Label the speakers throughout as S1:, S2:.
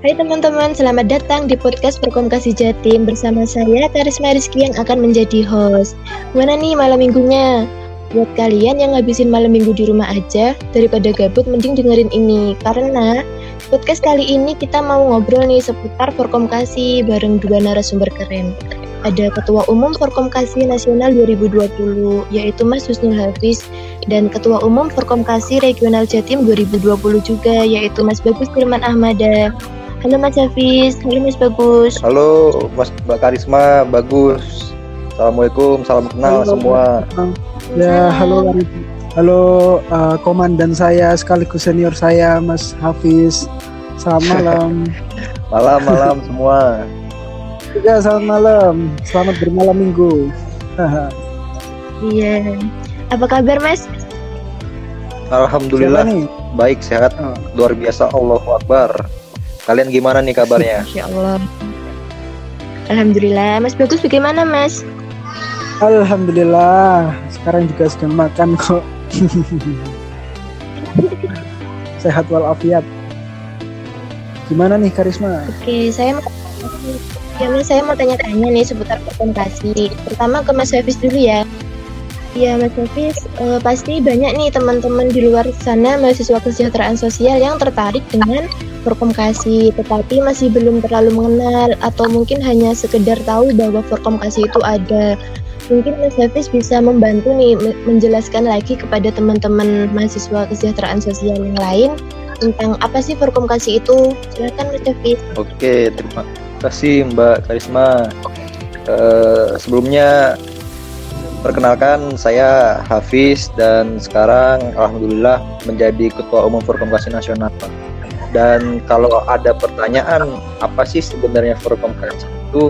S1: Hai teman-teman, selamat datang di podcast Perkomkasi Jatim bersama saya Karisma Rizky yang akan menjadi host. Mana nih malam minggunya? Buat kalian yang ngabisin malam minggu di rumah aja, daripada gabut mending dengerin ini. Karena podcast kali ini kita mau ngobrol nih seputar Perkomkasi bareng dua narasumber keren ada Ketua Umum Forkomkasi Nasional 2020 yaitu Mas Husnul Hafiz dan Ketua Umum Forkomkasi Regional Jatim 2020 juga yaitu Mas Bagus Firman Ahmada. Halo Mas Hafiz, halo Mas Bagus.
S2: Halo Mas Mbak Karisma, Bagus. Assalamualaikum, salam kenal halo, semua.
S3: Ya, halo Halo uh, komandan saya sekaligus senior saya Mas Hafiz. Selamat malam.
S2: malam malam semua.
S3: Ya, selamat malam. Selamat bermalam minggu.
S1: Iya. Apa kabar, Mas?
S2: Alhamdulillah. Baik, sehat. Oh. Luar biasa. Allahu Akbar. Kalian gimana nih kabarnya?
S1: Insya Allah. Alhamdulillah. Mas Bagus bagaimana, Mas?
S3: Alhamdulillah. Sekarang juga sedang makan kok. Sehat walafiat. Gimana nih Karisma?
S1: Oke, saya mau Ya saya mau tanya-tanya nih seputar presentasi. Pertama ke Mas Hafiz dulu ya. Ya Mas Hafiz, eh, pasti banyak nih teman-teman di luar sana mahasiswa kesejahteraan sosial yang tertarik dengan Forkomkasi, tetapi masih belum terlalu mengenal atau mungkin hanya sekedar tahu bahwa Forkomkasi itu ada. Mungkin Mas Hafiz bisa membantu nih menjelaskan lagi kepada teman-teman mahasiswa kesejahteraan sosial yang lain tentang apa sih Forkomkasi itu. Silakan Mas Hafiz.
S2: Oke, terima kasih Mbak Karisma. Uh, sebelumnya perkenalkan saya Hafiz dan sekarang alhamdulillah menjadi Ketua Umum Forum Kasih Nasional. Dan kalau ada pertanyaan apa sih sebenarnya Forum Kasih itu?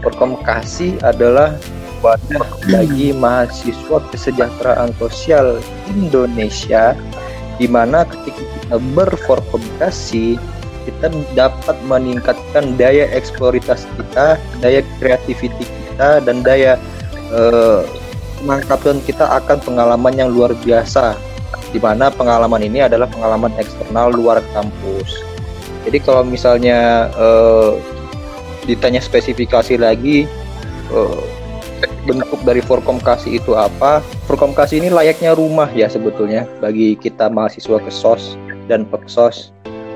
S2: Forum Kasih adalah wadah bagi mahasiswa kesejahteraan sosial Indonesia di mana ketika kita berforkomkasi kita dapat meningkatkan daya eksploitasi kita, daya kreativiti kita, dan daya uh, kita akan pengalaman yang luar biasa. Di mana pengalaman ini adalah pengalaman eksternal luar kampus. Jadi kalau misalnya uh, ditanya spesifikasi lagi uh, bentuk dari Forkomkasi itu apa? Forkomkasi ini layaknya rumah ya sebetulnya bagi kita mahasiswa kesos dan peksos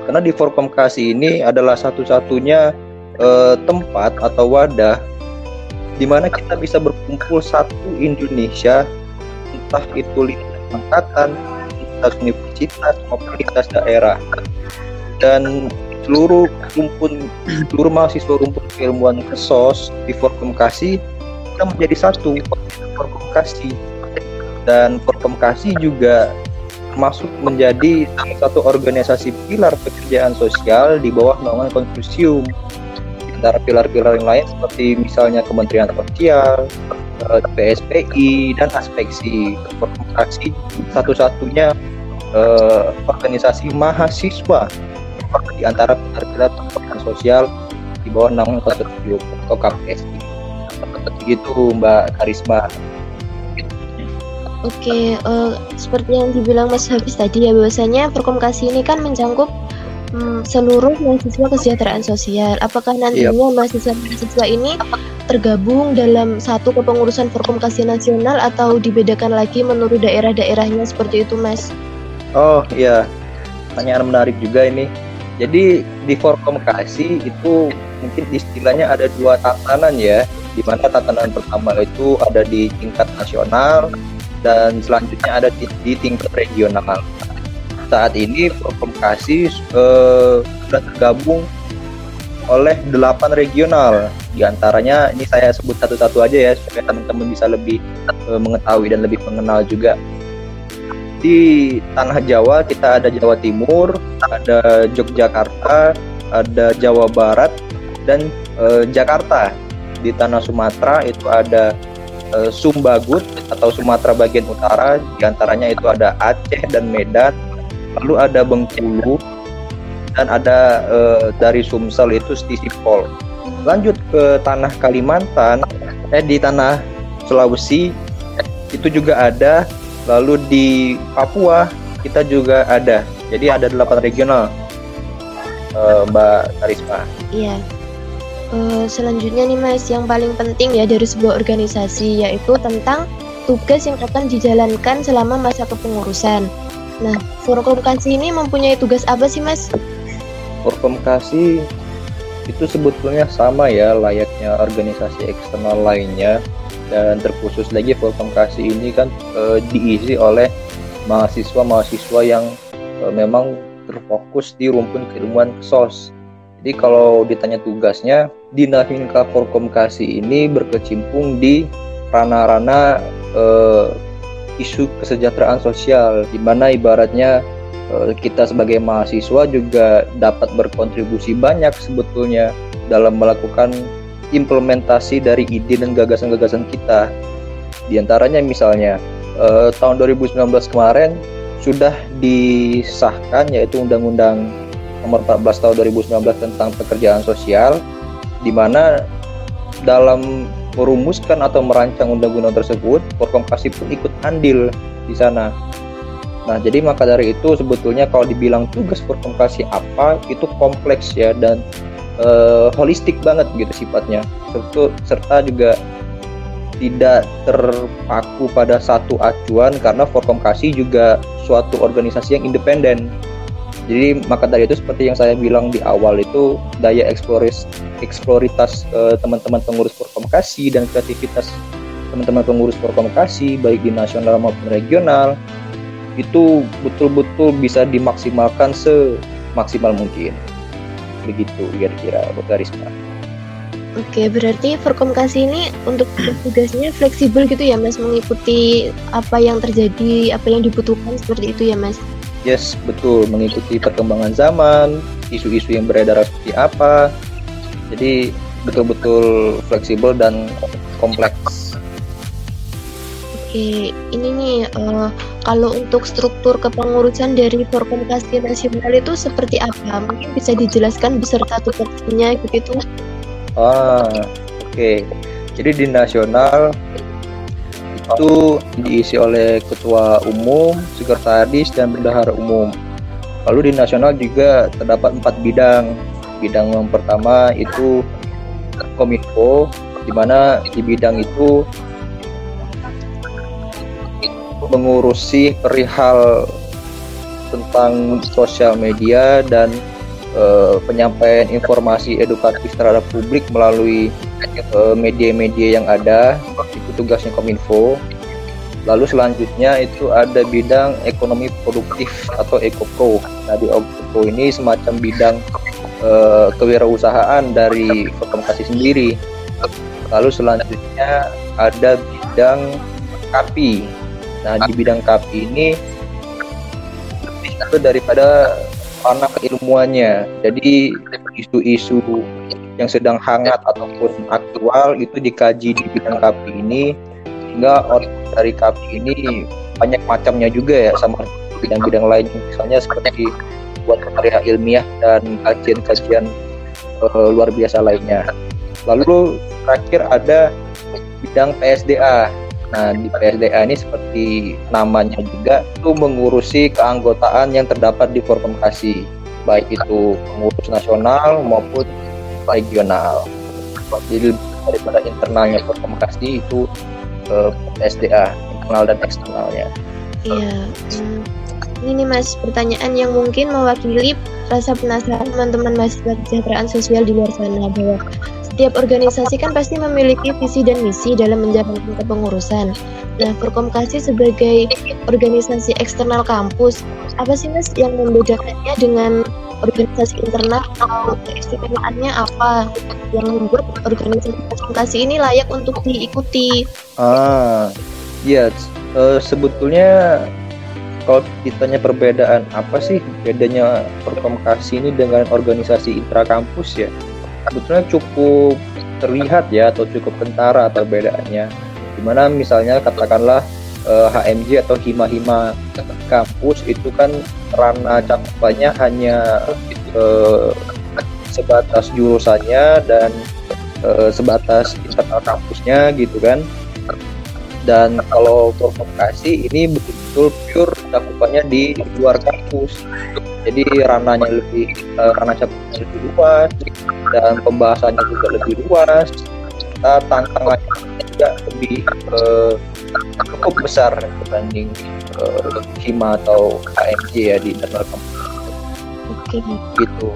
S2: karena di Forkomkasi ini adalah satu-satunya uh, tempat atau wadah di mana kita bisa berkumpul satu Indonesia entah itu lintas angkatan, lintas universitas maupun lintas daerah dan seluruh rumpun seluruh mahasiswa rumpun keilmuan kesos di Forkomkasi kita menjadi satu Forkomkasi dan Forkomkasi juga masuk menjadi satu organisasi pilar pekerjaan sosial di bawah naungan konsorsium. Antara pilar-pilar yang lain seperti misalnya Kementerian Sosial, eh, PSPI, dan Aspeksi Korporasi satu-satunya eh, organisasi mahasiswa di antara pilar-pilar pekerjaan sosial di bawah naungan konsorsium atau KPSI. Begitu Mbak Karisma.
S1: Oke, uh, seperti yang dibilang Mas Hafiz tadi ya bahwasanya perkomkasi ini kan mencakup um, seluruh mahasiswa kesejahteraan sosial. Apakah nantinya yep. mahasiswa-mahasiswa ini tergabung dalam satu kepengurusan perkomkasi nasional atau dibedakan lagi menurut daerah-daerahnya seperti itu, Mas?
S2: Oh iya, pertanyaan menarik juga ini. Jadi di Forkomkasi itu mungkin istilahnya ada dua tatanan ya, di mana tatanan pertama itu ada di tingkat nasional, dan selanjutnya ada di, di tingkat regional. Saat ini Prokomkasi uh, sudah tergabung oleh delapan regional. Di antaranya ini saya sebut satu-satu aja ya supaya teman-teman bisa lebih uh, mengetahui dan lebih mengenal juga. Di tanah Jawa kita ada Jawa Timur, ada Yogyakarta, ada Jawa Barat dan uh, Jakarta. Di tanah Sumatera itu ada uh, Sumbagut atau Sumatera bagian utara di antaranya itu ada Aceh dan Medan lalu ada Bengkulu dan ada uh, dari Sumsel itu Stisipol lanjut ke tanah Kalimantan eh di tanah Sulawesi itu juga ada lalu di Papua kita juga ada jadi ada delapan regional uh, Mbak Karisma.
S1: Iya. Uh, selanjutnya nih Mas, yang paling penting ya dari sebuah organisasi yaitu tentang tugas yang akan dijalankan selama masa kepengurusan. Nah, Forkomkasi ini mempunyai tugas apa sih Mas?
S2: Forkomkasi itu sebetulnya sama ya layaknya organisasi eksternal lainnya dan terkhusus lagi Forkomkasi ini kan e, diisi oleh mahasiswa-mahasiswa yang e, memang terfokus di rumpun keilmuan KSOS. Jadi kalau ditanya tugasnya, Dinamika Forkomkasi ini berkecimpung di ranah-ranah uh, isu kesejahteraan sosial, di mana ibaratnya uh, kita sebagai mahasiswa juga dapat berkontribusi banyak sebetulnya dalam melakukan implementasi dari ide dan gagasan-gagasan kita. Di antaranya misalnya uh, tahun 2019 kemarin sudah disahkan yaitu Undang-Undang Nomor 14 Tahun 2019 tentang Pekerjaan Sosial di mana dalam merumuskan atau merancang undang-undang tersebut, Forkomkasi pun ikut andil di sana. Nah, jadi maka dari itu sebetulnya kalau dibilang tugas Forkomkasi apa, itu kompleks ya dan uh, holistik banget gitu sifatnya. Serta, serta juga tidak terpaku pada satu acuan karena Forkomkasi juga suatu organisasi yang independen jadi maka dari itu seperti yang saya bilang di awal itu daya eksploris eksploritas uh, teman-teman pengurus Forkomkasi dan kreativitas teman-teman pengurus Forkomkasi baik di nasional maupun regional itu betul-betul bisa dimaksimalkan semaksimal mungkin. Begitu kira-kira Bu Karisma.
S1: Oke, berarti Forkomkasi ini untuk tugasnya fleksibel gitu ya Mas mengikuti apa yang terjadi, apa yang dibutuhkan seperti itu ya Mas?
S2: Yes, betul. Mengikuti perkembangan zaman, isu-isu yang beredar seperti apa. Jadi betul-betul fleksibel dan kompleks.
S1: Oke, ini nih uh, kalau untuk struktur kepengurusan dari Forkomkasi Nasional itu seperti apa? Mungkin bisa dijelaskan beserta tugasnya gitu.
S2: Ah, oke. Okay. Jadi di nasional itu diisi oleh ketua umum, sekretaris, dan bendahara umum. Lalu di nasional juga terdapat empat bidang. Bidang yang pertama itu Kominfo, di mana di bidang itu mengurusi perihal tentang sosial media dan uh, penyampaian informasi edukatif terhadap publik melalui media-media uh, yang ada itu tugasnya Kominfo. Lalu selanjutnya itu ada bidang ekonomi produktif atau ekopro nah di ekopro ini semacam bidang uh, kewirausahaan dari Komunikasi sendiri. Lalu selanjutnya ada bidang KAPI. Nah di bidang KAPI ini itu daripada panah keilmuannya. Jadi isu-isu yang sedang hangat ataupun aktual itu dikaji di bidang KAPI ini sehingga orang dari KAPI ini banyak macamnya juga ya sama bidang-bidang lain misalnya seperti buat karya ilmiah dan kajian-kajian uh, luar biasa lainnya. Lalu terakhir ada bidang PSDA Nah, di PSDA ini seperti namanya juga itu mengurusi keanggotaan yang terdapat di Forkomkasi, baik itu pengurus nasional maupun regional. Jadi daripada internalnya Forkomkasi itu eh, PSDA, internal dan eksternalnya.
S1: Iya. Hmm. Ini Mas, pertanyaan yang mungkin mewakili rasa penasaran teman-teman mahasiswa kesejahteraan sosial di luar sana bahwa setiap organisasi kan pasti memiliki visi dan misi dalam menjalankan kepengurusan. Nah, Forkomkasi sebagai organisasi eksternal kampus, apa sih Mas yang membedakannya dengan organisasi internal atau keistimewaannya apa yang membuat organisasi Forkomkasi ini layak untuk diikuti?
S2: Ah, iya, uh, sebetulnya kalau ditanya perbedaan apa sih bedanya Forkomkasi ini dengan organisasi intrakampus ya? sebetulnya cukup terlihat ya atau cukup kentara atau bedanya di mana misalnya katakanlah eh, HMJ atau hima-hima kampus itu kan ranah cakupannya hanya eh, sebatas jurusannya dan eh, sebatas internal kampusnya gitu kan. Dan kalau provokasi ini betul-betul pure cakupannya di luar kampus. Jadi ranahnya lebih uh, ranah cakupannya lebih luas dan pembahasannya juga lebih luas kita tantangannya juga lebih uh, cukup besar dibanding uh, hima atau KMJ ya di internal kampus
S1: Oke.
S2: gitu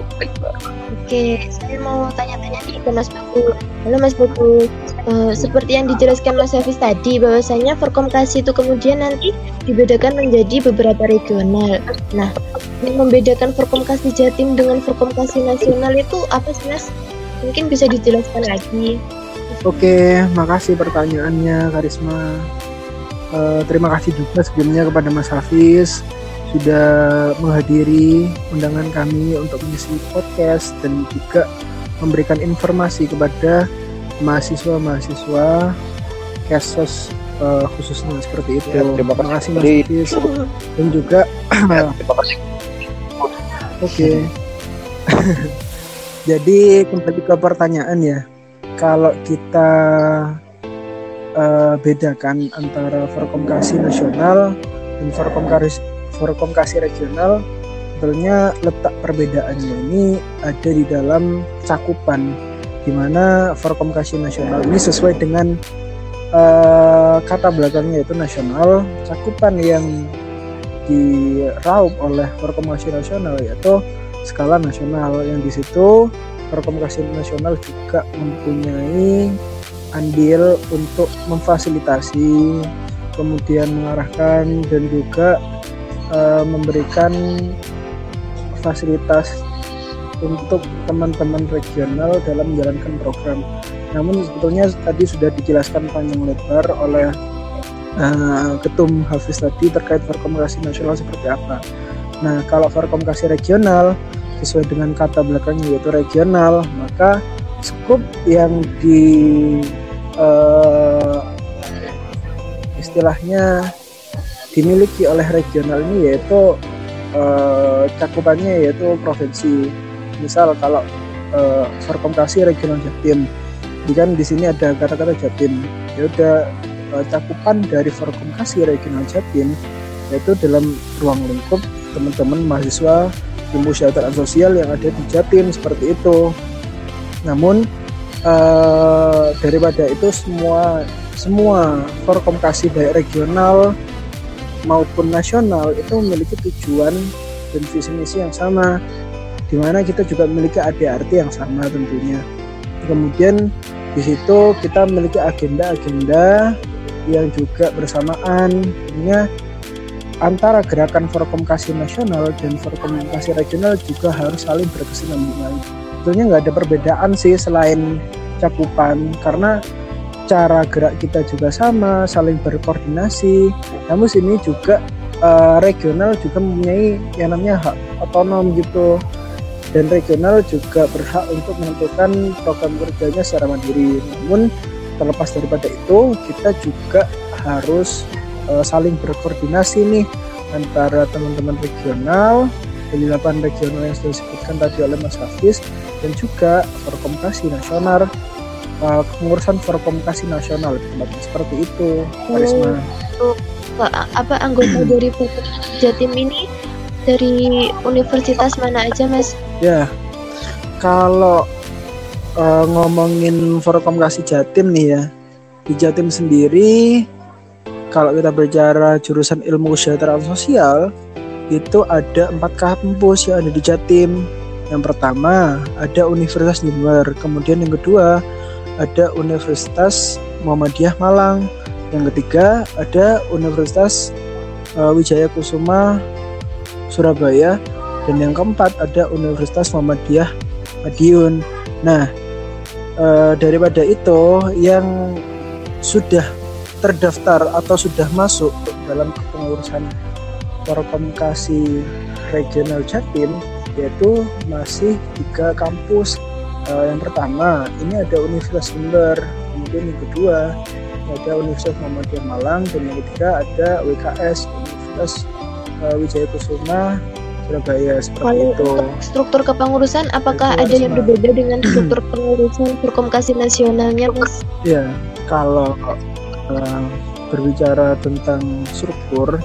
S1: Oke, saya mau tanya-tanya nih ke Mas Bagu. Halo Mas Bagu, uh, seperti yang dijelaskan Mas Hafiz tadi, bahwasanya Forkomkasi itu kemudian nanti dibedakan menjadi beberapa regional. Nah, yang membedakan Forkomkasi Jatim dengan Forkomkasi nasional itu apa sih Mas? Mungkin bisa dijelaskan lagi.
S3: Oke, makasih pertanyaannya Karisma. Uh, terima kasih juga sebelumnya kepada Mas Hafiz sudah menghadiri undangan kami untuk mengisi podcast dan juga memberikan informasi kepada mahasiswa-mahasiswa Kesos uh, khususnya seperti itu.
S2: Ya, terima kasih Mas
S3: Hafiz dan juga
S2: ya, terima kasih.
S3: Oke. Okay. Jadi kembali ke pertanyaan ya. Kalau kita uh, bedakan antara Forkomkasi nasional dan Forkomkasi Forkomkasi regional sebetulnya letak perbedaannya ini ada di dalam cakupan di mana Forkomkasi nasional ini sesuai dengan uh, kata belakangnya yaitu nasional cakupan yang diraup oleh Forkomkasi nasional yaitu skala nasional yang di situ Forkomkasi nasional juga mempunyai andil untuk memfasilitasi kemudian mengarahkan dan juga uh, memberikan fasilitas untuk teman-teman regional dalam menjalankan program. Namun sebetulnya tadi sudah dijelaskan panjang lebar oleh uh, Ketum Hafiz tadi terkait verkomunikasi nasional seperti apa. Nah, kalau verkomunikasi regional sesuai dengan kata belakangnya yaitu regional, maka skup yang di uh, istilahnya dimiliki oleh regional ini yaitu uh, cakupannya yaitu provinsi. Misal kalau uh, Forkomkasi regional Jatim, jadi kan di sini ada kata-kata Jatim. Ya udah uh, cakupan dari Forkomkasi regional Jatim yaitu dalam ruang lingkup teman-teman mahasiswa ilmu sosial yang ada di Jatim seperti itu. Namun uh, daripada itu semua semua Forkomkasi baik regional maupun nasional itu memiliki tujuan dan visi misi yang sama di mana kita juga memiliki ADRT yang sama tentunya kemudian di situ kita memiliki agenda-agenda yang juga bersamaan tentunya antara gerakan Forkomkasi nasional dan Forkomkasi regional juga harus saling berkesinambungan. Tentunya nggak ada perbedaan sih selain cakupan karena cara gerak kita juga sama, saling berkoordinasi. Namun sini juga uh, regional juga mempunyai yang namanya hak otonom gitu. Dan regional juga berhak untuk menentukan program kerjanya secara mandiri. Namun terlepas daripada itu, kita juga harus uh, saling berkoordinasi nih antara teman-teman regional dari 8 regional yang sudah disebutkan tadi oleh Mas Hafiz dan juga perkomunikasi nasional uh, pengurusan Forkomunikasi Nasional seperti itu Karisma.
S1: Oh, apa anggota dari Jatim ini dari universitas mana aja Mas?
S3: Ya, kalau uh, ngomongin Forkomunikasi Jatim nih ya, di Jatim sendiri kalau kita bicara jurusan ilmu kesejahteraan sosial itu ada empat kampus yang ada di Jatim. Yang pertama ada Universitas Jember, kemudian yang kedua ada Universitas Muhammadiyah Malang. Yang ketiga ada Universitas uh, Wijaya Kusuma Surabaya dan yang keempat ada Universitas Muhammadiyah Madiun. Nah, uh, daripada itu yang sudah terdaftar atau sudah masuk dalam kepengurusan komunikasi regional Jatim yaitu masih tiga kampus uh, yang pertama ini ada Universitas Sumber kemudian yang kedua ada Universitas Muhammadiyah Malang dan yang ketiga ada WKS Universitas uh, Wijaya Kusuma Surabaya seperti Kalau itu.
S1: Struktur kepengurusan apakah ada yang berbeda dengan struktur pengurusan berkomunikasi nasionalnya, Mas?
S3: Ya, kalau uh, berbicara tentang struktur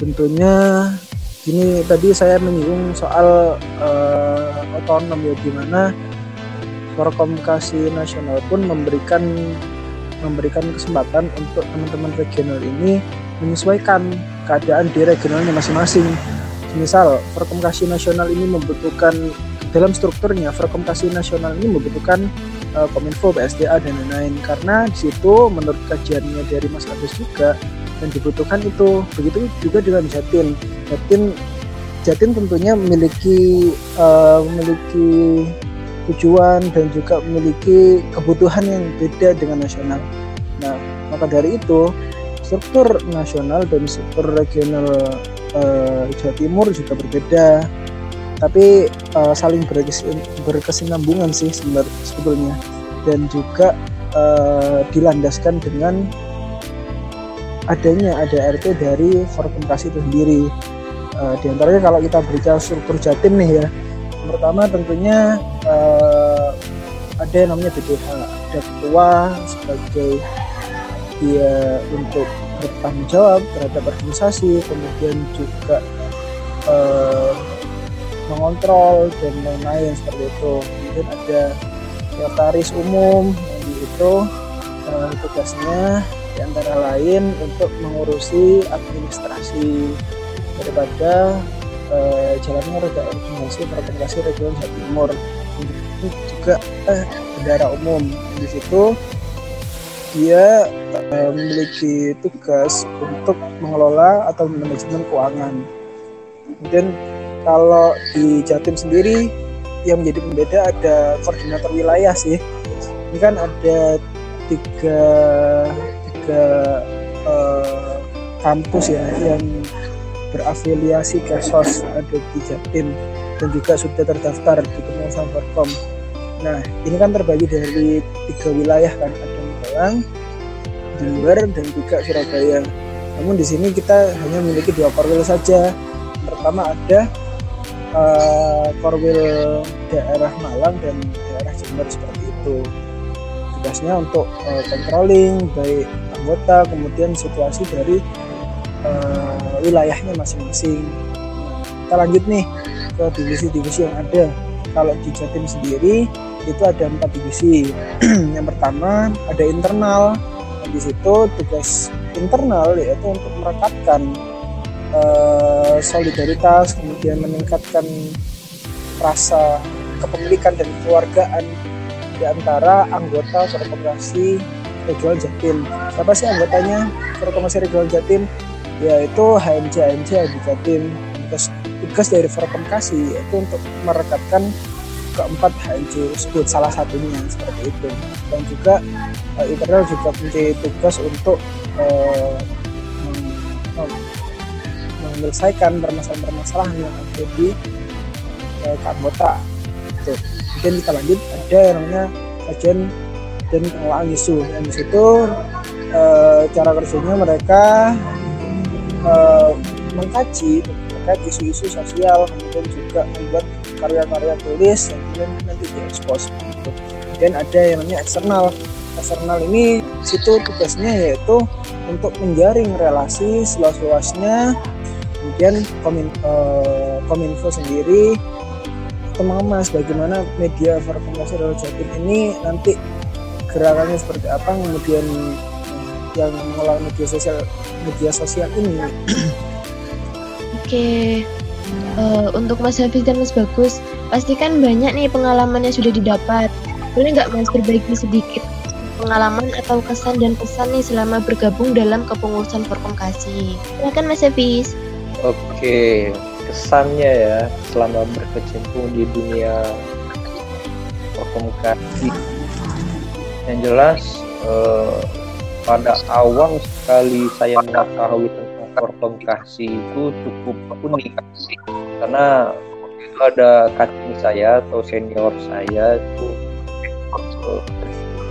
S3: tentunya ini tadi saya menyinggung soal uh, otonom ya gimana Forkomunikasi Nasional pun memberikan memberikan kesempatan untuk teman-teman regional ini menyesuaikan keadaan di regionalnya masing-masing. Misal, Forkomunikasi Nasional ini membutuhkan dalam strukturnya Forkomunikasi Nasional ini membutuhkan uh, Kominfo, PSDA dan lain-lain karena di situ menurut kajiannya dari Mas Agus juga yang dibutuhkan itu begitu juga dengan Jatim. Jatim Jatim tentunya memiliki uh, memiliki tujuan dan juga memiliki kebutuhan yang beda dengan nasional. Nah, maka dari itu struktur nasional dan struktur regional uh, Jawa Timur juga berbeda, tapi uh, saling berkesinambungan sih sebetulnya dan juga uh, dilandaskan dengan adanya ada RT dari Forkomunikasi itu sendiri. Uh, di antaranya kalau kita berbicara struktur Jatim nih ya, pertama tentunya uh, ada yang namanya BPH ada ketua sebagai dia untuk bertanggung jawab terhadap organisasi kemudian juga uh, mengontrol dan lain-lain seperti itu. Kemudian ada sekretaris umum yang itu uh, tugasnya di antara lain untuk mengurusi administrasi daripada uh, jalannya reda organisasi organisasi regional Jawa Timur. Itu juga eh, bendara umum. Di situ dia uh, memiliki tugas untuk mengelola atau manajemen keuangan. Dan kalau di Jatim sendiri yang menjadi pembeda ada koordinator wilayah sih ini kan ada tiga tiga uh, kampus ya yang berafiliasi ke SOS ada di Jatim dan juga sudah terdaftar di Kementerian. Nah, ini kan terbagi dari tiga wilayah kan, ada Magelang, Jember, dan juga Surabaya. Namun di sini kita hanya memiliki dua korwil saja. Pertama ada korwil daerah Malang dan daerah Jember seperti itu. Tugasnya untuk uh, controlling baik anggota, kemudian situasi dari uh, wilayahnya masing-masing. Kita lanjut nih ke divisi-divisi yang ada. Kalau di Jatim sendiri itu ada empat divisi. yang pertama ada internal. Di situ tugas internal yaitu untuk merekatkan solidaritas, kemudian meningkatkan rasa kepemilikan dan keluargaan di antara anggota korporasi regional Jatim. Siapa sih anggotanya korporasi regional Jatim? yaitu HMC HMC di Jatim tugas dari Forkomunikasi yaitu untuk merekatkan keempat HMC tersebut salah satunya seperti itu dan juga uh, internal juga punya tugas untuk uh, menyelesaikan permasalahan-permasalahan yang ada di anggota itu kemudian kita lanjut ada yang namanya kajian dan pengelolaan isu. Dan di situ uh, cara kerjanya mereka uh, mengkaji isu-isu sosial kemudian juga membuat karya-karya tulis yang kemudian nanti diekspos. Gitu. dan ada yang namanya eksternal. Eksternal ini situ tugasnya yaitu untuk menjaring relasi seluas-luasnya kemudian komin, uh, kominfo sendiri mengemas bagaimana media informasi dalam Jatim ini nanti gerakannya seperti apa kemudian yang mengelola media sosial media sosial ini.
S1: Oke, uh, untuk Mas Hafiz dan Mas Bagus, pastikan banyak nih pengalaman yang sudah didapat. Boleh nggak Mas berbagi sedikit pengalaman atau kesan dan pesan nih selama bergabung dalam kepengurusan Forkomkasi? Silakan Mas Hafiz.
S2: Oke, kesannya ya selama berkecimpung di dunia Forkomkasi. Yang jelas uh, pada awal sekali saya mengetahui tentang kasih itu cukup unik karena itu ada kating saya atau senior saya itu uh,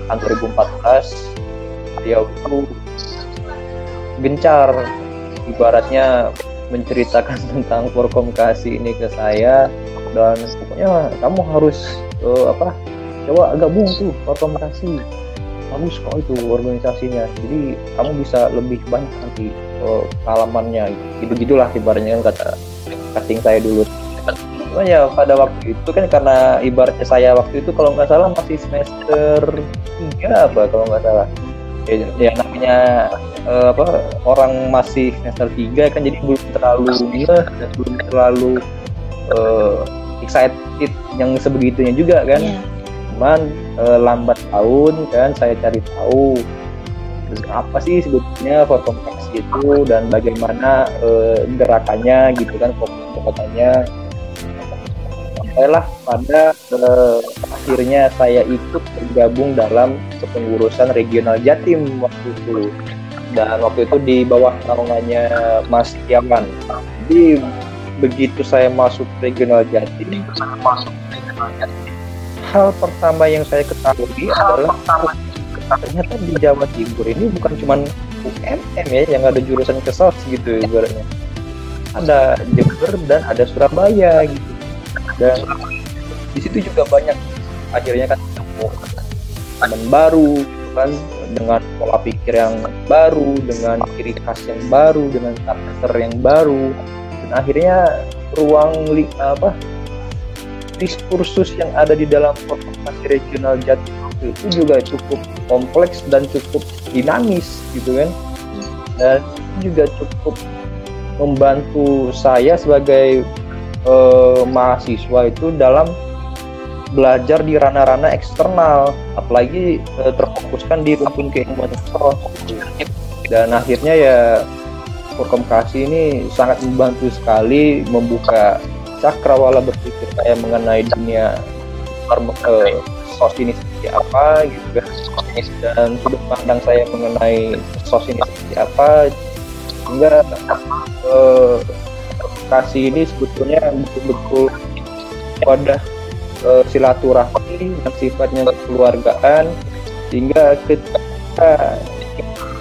S2: tahun 2014 dia itu gencar ibaratnya menceritakan tentang Forkom kasih ini ke saya. Dan pokoknya kamu harus uh, apa coba gabung tuh Forkom kasih. Bagus kok itu organisasinya. Jadi kamu bisa lebih banyak nanti uh, pengalamannya. Gitu gitulah ibaratnya kan kata casting saya dulu. Cuma ya pada waktu itu kan karena ibaratnya saya waktu itu kalau nggak salah masih semester tiga apa kalau nggak salah. Ya, ya namanya uh, apa orang masih semester tiga kan jadi belum terlalu ya dan belum terlalu uh, excited yang sebegitunya juga kan yeah. cuman uh, lambat tahun kan saya cari tahu apa sih sebetulnya fotografi itu dan bagaimana uh, gerakannya gitu kan fotonya sampailah pada uh, akhirnya saya ikut bergabung dalam kepengurusan regional Jatim waktu itu dan waktu itu di bawah naungannya Mas Tiaman. Jadi begitu saya masuk regional Jatim, hal pertama yang saya ketahui adalah ternyata di Jawa Timur ini bukan cuma UMM ya yang ada jurusan kesal gitu ibaratnya. Ada Jember dan ada Surabaya gitu. Dan di situ juga banyak. Akhirnya kan teman baru kan dengan pola pikir yang baru, dengan ciri khas yang baru, dengan karakter yang baru, dan akhirnya ruang apa diskursus yang ada di dalam organisasi regional Jatim itu juga cukup kompleks dan cukup dinamis gitu kan. Dan juga cukup membantu saya sebagai uh, mahasiswa itu dalam belajar di ranah-ranah eksternal apalagi uh, terfokuskan di rumpun keilmuan. Dan akhirnya ya Forkomkasi ini sangat membantu sekali membuka cakrawala berpikir saya mengenai dunia uh, sos ini seperti apa gitu kan. Dan sudut pandang saya mengenai sos ini seperti apa sehingga uh, kasih ini sebetulnya betul-betul wadah uh, silaturahmi yang sifatnya kekeluargaan sehingga ketika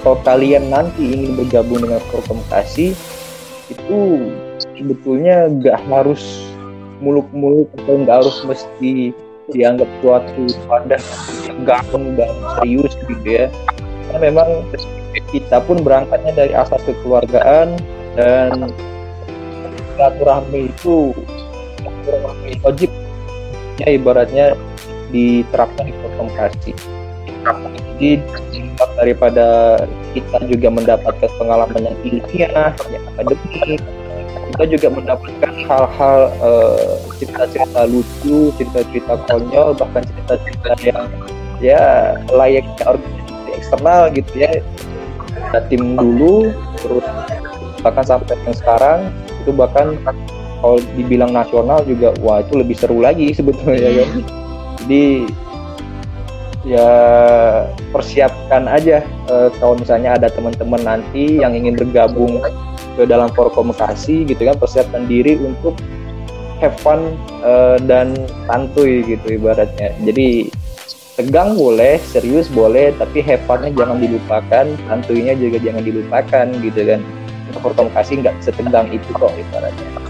S2: kalau kalian nanti ingin bergabung dengan Kasih itu sebetulnya nggak harus muluk-muluk atau nggak harus mesti dianggap suatu wadah gampang dan serius gitu ya. Karena memang kita pun berangkatnya dari asas kekeluargaan dan silaturahmi itu wajib ya ibaratnya diterapkan di komunikasi jadi daripada kita juga mendapatkan pengalaman yang ilmiah yang akademik kita juga mendapatkan hal-hal uh, cerita-cerita lucu cerita-cerita konyol bahkan cerita-cerita yang ya layaknya organisasi eksternal gitu ya. Kita tim dulu terus bahkan sampai yang sekarang itu bahkan kalau dibilang nasional juga wah itu lebih seru lagi sebetulnya kan jadi ya persiapkan aja uh, kalau misalnya ada teman-teman nanti yang ingin bergabung ke dalam komunikasi gitu kan persiapkan diri untuk have fun uh, dan santuy gitu ibaratnya. Jadi tegang boleh serius boleh tapi have funnya jangan dilupakan santuinya juga jangan dilupakan gitu kan. Komunikasi nggak setegang itu kok ibaratnya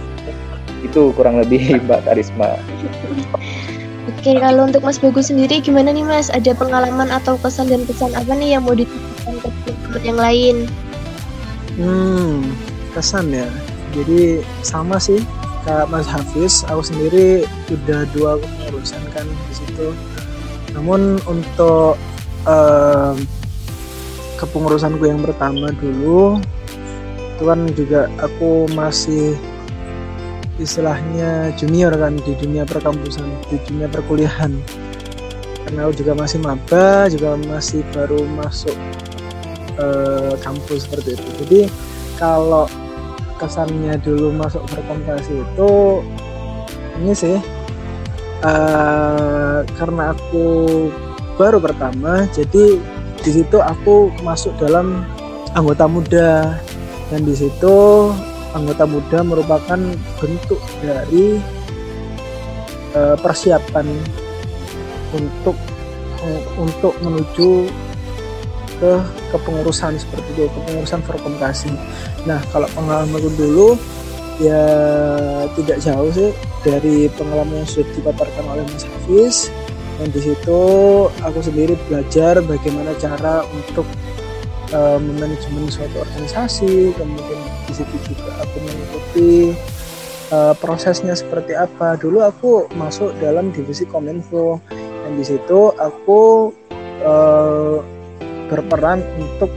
S2: itu kurang lebih Mbak Karisma
S1: Oke, kalau untuk Mas Bagus sendiri gimana nih Mas? Ada pengalaman atau kesan dan pesan apa nih yang mau dititipkan ke teman yang lain?
S3: Hmm, kesan ya. Jadi sama sih Kak Mas Hafiz, aku sendiri udah dua kepengurusan kan di situ. Namun untuk um, kepengurusanku yang pertama dulu itu kan juga aku masih istilahnya junior kan di dunia perkampusan di dunia perkuliahan. Karena aku juga masih maba juga masih baru masuk uh, kampus seperti itu. Jadi kalau kesannya dulu masuk perkomunikasi itu ini sih uh, karena aku baru pertama jadi di situ aku masuk dalam anggota muda. Dan di situ anggota muda merupakan bentuk dari uh, persiapan untuk uh, untuk menuju ke kepengurusan seperti itu kepengurusan berkomunikasi. Nah kalau pengalamanku dulu ya tidak jauh sih dari pengalaman yang sudah dipaparkan oleh Mas Hafiz dan di situ aku sendiri belajar bagaimana cara untuk uh, memanajemen suatu organisasi kemudian di situ juga aku mengikuti uh, prosesnya seperti apa. Dulu aku masuk dalam divisi kominfo dan di situ aku uh, berperan untuk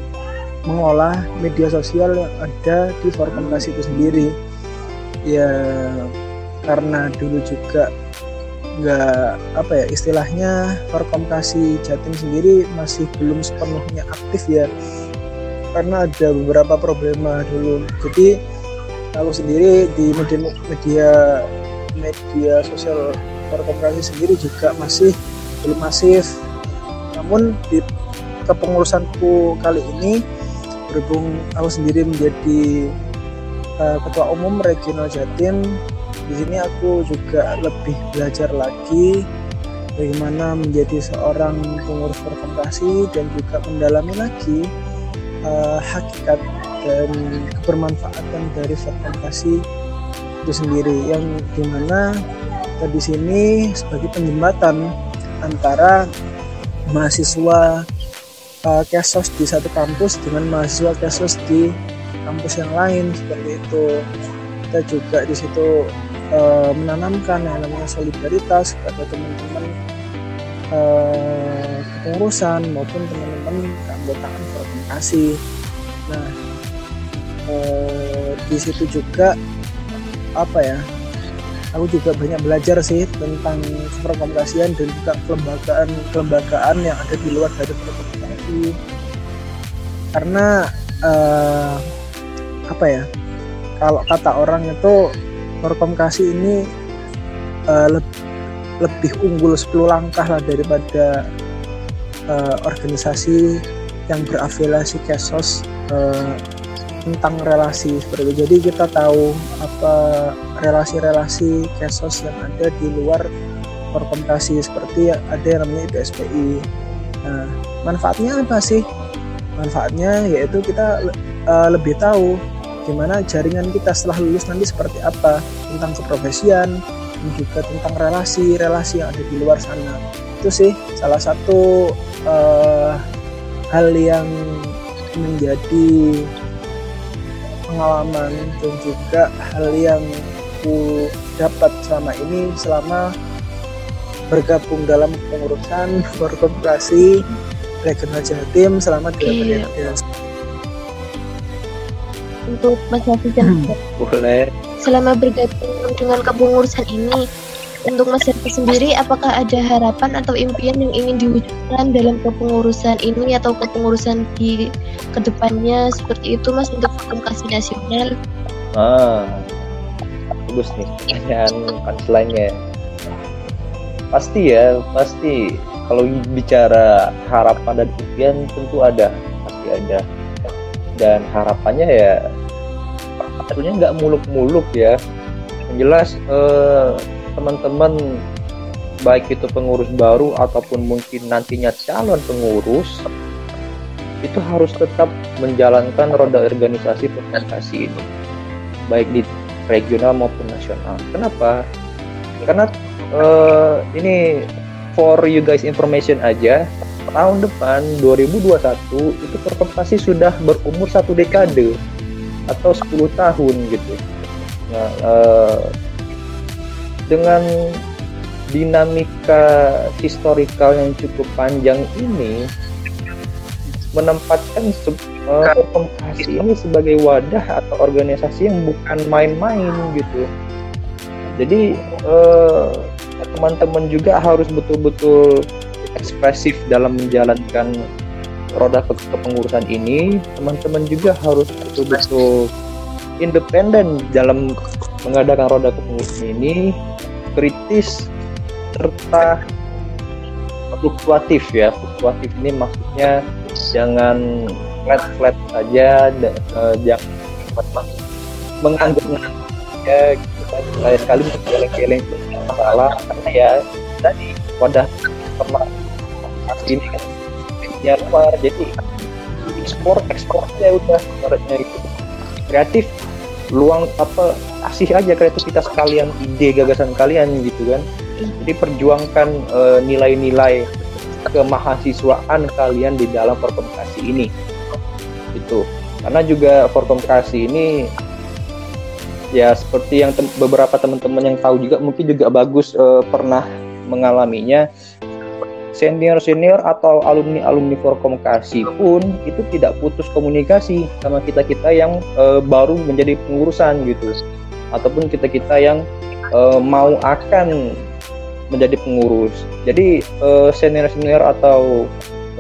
S3: mengolah media sosial yang ada di Forkomunikasi itu sendiri. Ya karena dulu juga nggak apa ya istilahnya Forkomunikasi Jatim sendiri masih belum sepenuhnya aktif ya. Karena ada beberapa problema dulu. Jadi aku sendiri di media media media sosial Forkomunikasi sendiri juga masih belum masif. Namun di kepengurusanku kali ini berhubung aku sendiri menjadi uh, ketua umum regional Jatim di sini aku juga lebih belajar lagi bagaimana menjadi seorang pengurus perkomunikasi dan juga mendalami lagi uh, hakikat dan kebermanfaatan dari perkomunikasi itu sendiri. Yang di mana kita di sini sebagai penjembatan antara mahasiswa uh, kesos di satu kampus dengan mahasiswa kesos di kampus yang lain seperti itu. Kita juga di situ uh, menanamkan yang namanya solidaritas kepada teman-teman uh, kepengurusan maupun teman-teman keanggotaan komunikasi. Nah, uh, di situ juga apa ya? Aku juga banyak belajar sih tentang perkomunikasian dan juga kelembagaan kelembagaan yang ada di luar dari perkomunikasi. Karena uh, apa ya? Kalau kata orang itu Korkomkasi ini uh, le lebih unggul 10 langkah lah daripada uh, organisasi yang berafiliasi Kesos uh, tentang relasi seperti itu. Jadi kita tahu apa relasi-relasi Kesos yang ada di luar Korkomkasi seperti ada yang namanya IPSPI. Nah, manfaatnya apa sih? Manfaatnya yaitu kita uh, lebih tahu bagaimana jaringan kita setelah lulus nanti seperti apa? Tentang keprofesian dan juga tentang relasi-relasi yang ada di luar sana. Itu sih salah satu uh, hal yang menjadi pengalaman dan juga hal yang ku dapat selama ini selama bergabung dalam pengurusan berkomunikasi regional Jatim selama dua
S1: iya. periode untuk Mas Hafiz dan
S2: hmm. Boleh.
S1: Selama bergabung dengan kepengurusan ini, untuk Mas Hafiz sendiri, apakah ada harapan atau impian yang ingin diwujudkan dalam kepengurusan ini atau kepengurusan di ke depannya seperti itu Mas untuk komunikasi nasional?
S2: Ah, bagus nih pertanyaan punchline-nya. Pasti ya, pasti. Kalau bicara harapan dan impian tentu ada, pasti ada. Dan harapannya ya tentunya nggak muluk-muluk ya. Yang jelas eh, teman-teman baik itu pengurus baru ataupun mungkin nantinya calon pengurus itu harus tetap menjalankan roda organisasi presentasi ini. Baik di regional maupun nasional. Kenapa? Karena uh, ini for you guys information aja tahun depan 2021 itu perkompasi sudah berumur satu dekade atau 10 tahun gitu. Nah, uh, dengan dinamika historikal yang cukup panjang ini menempatkan uh, ini sebagai wadah atau organisasi yang bukan main-main gitu. Jadi uh, teman-teman juga harus betul-betul ekspresif dalam menjalankan roda kepengurusan ini teman-teman juga harus betul-betul independen dalam mengadakan roda kepengurusan ini kritis serta fluktuatif ya. Fluktuatif ini maksudnya jangan flat flat saja uh, jangan menganggap ya kita lain kali geleng-geleng masalah karena ya tadi wadah ini kan ya luar jadi ekspor ekspor aja udah ibaratnya itu kreatif luang apa kasih aja kreativitas kalian ide gagasan kalian gitu kan Jadi perjuangkan uh, nilai-nilai kemahasiswaan kalian di dalam perkomunikasi ini. Itu. Karena juga perkomunikasi ini ya seperti yang tem beberapa teman-teman yang tahu juga mungkin juga bagus uh, pernah mengalaminya senior-senior atau alumni-alumni Forkomunikasi pun itu tidak putus komunikasi sama kita-kita yang uh, baru menjadi pengurusan gitu ataupun kita-kita yang uh, mau akan menjadi pengurus. Jadi senior-senior atau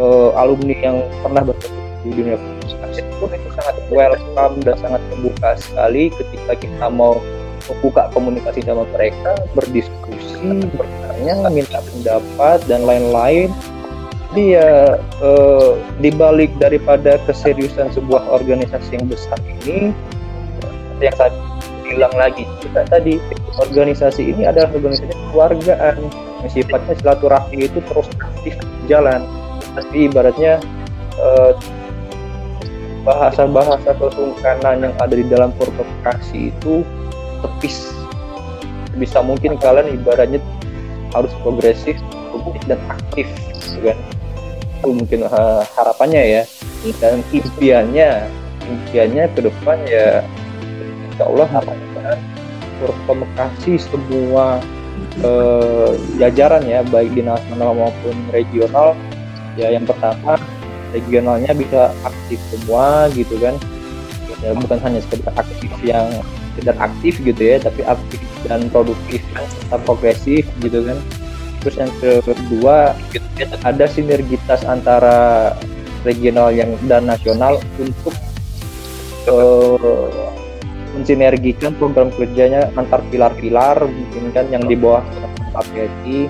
S2: uh, alumni yang pernah bertemu di dunia komunikasi pun itu sangat welcome dan sangat terbuka sekali ketika kita mau membuka komunikasi sama mereka, berdiskusi, bertanya, minta pendapat dan lain-lain. Jadi ya eh, dibalik daripada keseriusan sebuah organisasi yang besar ini, yang saya bilang lagi kita tadi organisasi ini adalah organisasi keluargaan yang sifatnya silaturahmi itu terus aktif jalan. Tapi ibaratnya eh, bahasa-bahasa kesungkanan yang ada di dalam provokasi itu tepis bisa mungkin kalian ibaratnya harus progresif, dan aktif gitu kan. Itu mungkin uh, harapannya ya. Dan impiannya impiannya ke depan ya insya Allah harapannya berkomunikasi semua uh, jajaran ya baik di nasional maupun regional. Ya yang pertama regionalnya bisa aktif semua gitu kan. Ya bukan hanya sekedar aktif yang sekedar aktif gitu ya tapi aktif dan produktif tetap progresif gitu kan. Terus yang kedua ada sinergitas antara regional yang dan nasional untuk uh, mensinergikan program kerjanya antar pilar-pilar mungkin kan yang di bawah APSI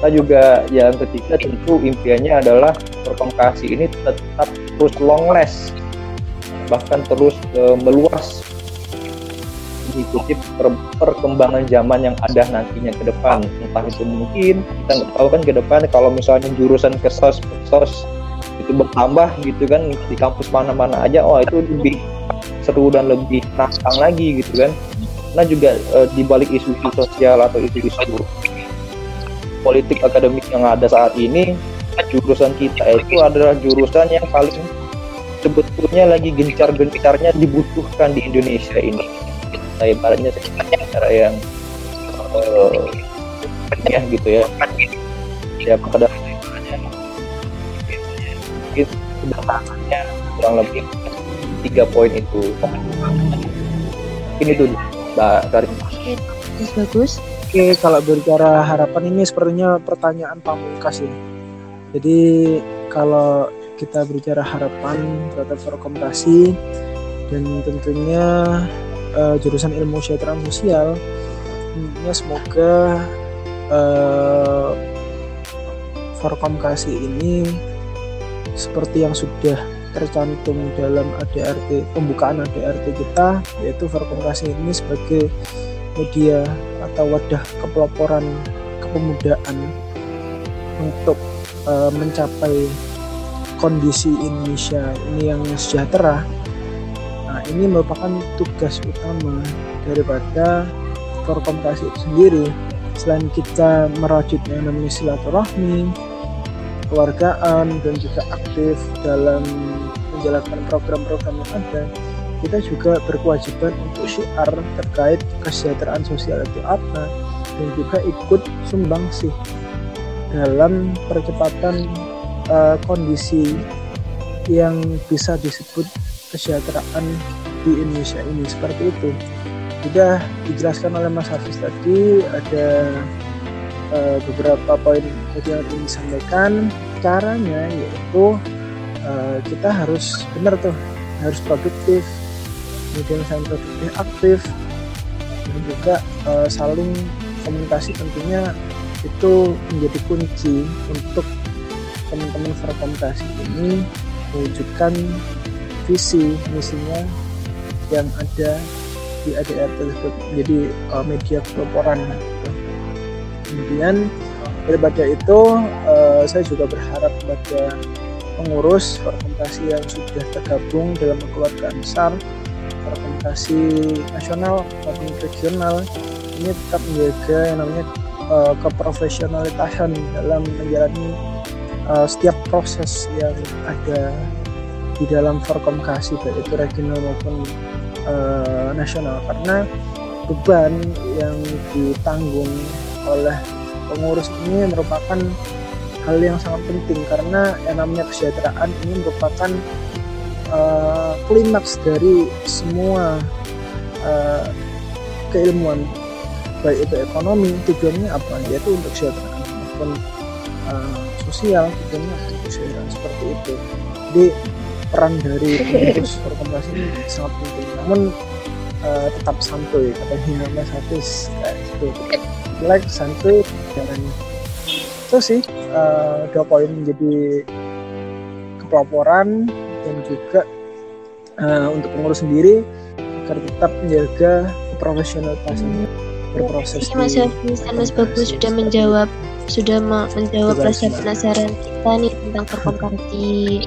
S2: kita juga yang ketiga tentu impiannya adalah perkomunikasi ini tetap terus long last bahkan terus uh, meluas mengikuti per perkembangan zaman yang ada nantinya ke depan. Entah itu mungkin kita nggak tahu kan ke depan kalau misalnya jurusan ke sos sos itu bertambah gitu kan di kampus mana-mana aja oh itu lebih seru dan lebih nantang lagi gitu kan. Nah juga e, di balik isu-isu sosial atau isu-isu politik akademik yang ada saat ini jurusan kita itu adalah jurusan yang paling sebetulnya lagi gencar-gencarnya dibutuhkan di Indonesia ini saya ibaratnya cara yang uh, ya gitu ya. Ya pada mungkin sederhananya kurang lebih tiga poin itu. Ini tuh mbak Karim
S1: oke bagus.
S3: Oke kalau berbicara harapan ini sepertinya pertanyaan pamungkas ya. Jadi kalau kita berbicara harapan terhadap rekomendasi dan tentunya uh, jurusan ilmu kesejahteraan sosial. Ya semoga uh, Forkomkasi ini seperti yang sudah tercantum dalam ADRT pembukaan ADRT kita yaitu Forkomkasi ini sebagai media atau wadah kepeloporan kepemudaan untuk uh, mencapai kondisi Indonesia ini yang sejahtera Nah, ini merupakan tugas utama daripada korporasi itu sendiri. Selain kita merajut yang namanya silaturahmi, keluargaan, dan juga aktif dalam menjalankan program-program yang ada, kita juga berkewajiban untuk syiar terkait kesejahteraan sosial itu apa, dan juga ikut sumbang sih dalam percepatan uh, kondisi yang bisa disebut kesejahteraan di Indonesia ini seperti itu. Sudah dijelaskan oleh Mas Hafiz tadi ada uh, beberapa poin yang ingin disampaikan. Caranya yaitu uh, kita harus benar tuh harus produktif kemudian saya produktif aktif dan juga uh, saling komunikasi tentunya itu menjadi kunci untuk teman-teman berkomunikasi ini mewujudkan visi misinya yang ada di ADR tersebut menjadi uh, media pelaporan. Kemudian daripada itu uh, saya juga berharap kepada pengurus organisasi yang sudah tergabung dalam keluarga besar organisasi nasional maupun regional ini tetap menjaga yang namanya uh, keprofesionalitasan dalam menjalani uh, setiap proses yang ada di dalam Forkomkasi baik itu regional maupun uh, nasional. Karena beban yang ditanggung oleh pengurus ini merupakan hal yang sangat penting. Karena yang namanya kesejahteraan ini merupakan uh, dari semua uh, keilmuan. Baik itu ekonomi tujuannya apa? Yaitu untuk kesejahteraan maupun uh, sosial tujuannya kesejahteraan seperti itu. Jadi peran dari pengurus organisasi ini sangat penting. Namun uh, tetap santuy katanya Mas Hafiz kayak gitu like santuy jangan itu sih uh, dua poin menjadi kepelaporan dan juga uh, untuk pengurus sendiri agar tetap menjaga profesionalitasnya berproses.
S1: Iya Mas Hafiz. Dan Mas Bagus sudah menjawab sudah menjawab rasa penasaran kita nih tentang perkompati.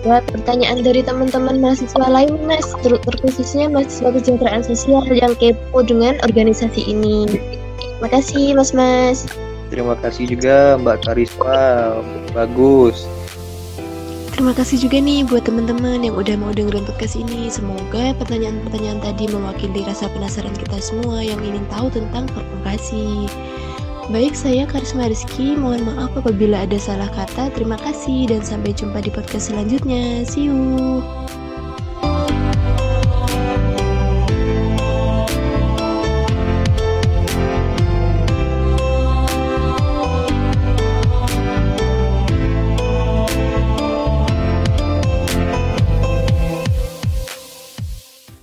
S1: Buat pertanyaan dari teman-teman mahasiswa lain Mas, ter terkhususnya mahasiswa kesejahteraan sosial yang kepo dengan organisasi ini. Terima kasih Mas Mas.
S2: Terima kasih juga Mbak Karisma, bagus.
S1: Terima kasih juga nih buat teman-teman yang udah mau dengerin podcast ini. Semoga pertanyaan-pertanyaan tadi mewakili rasa penasaran kita semua yang ingin tahu tentang perkomunikasi. Baik, saya Karisma Rizky. Mohon maaf apabila ada salah kata. Terima kasih dan sampai jumpa di podcast selanjutnya. See you.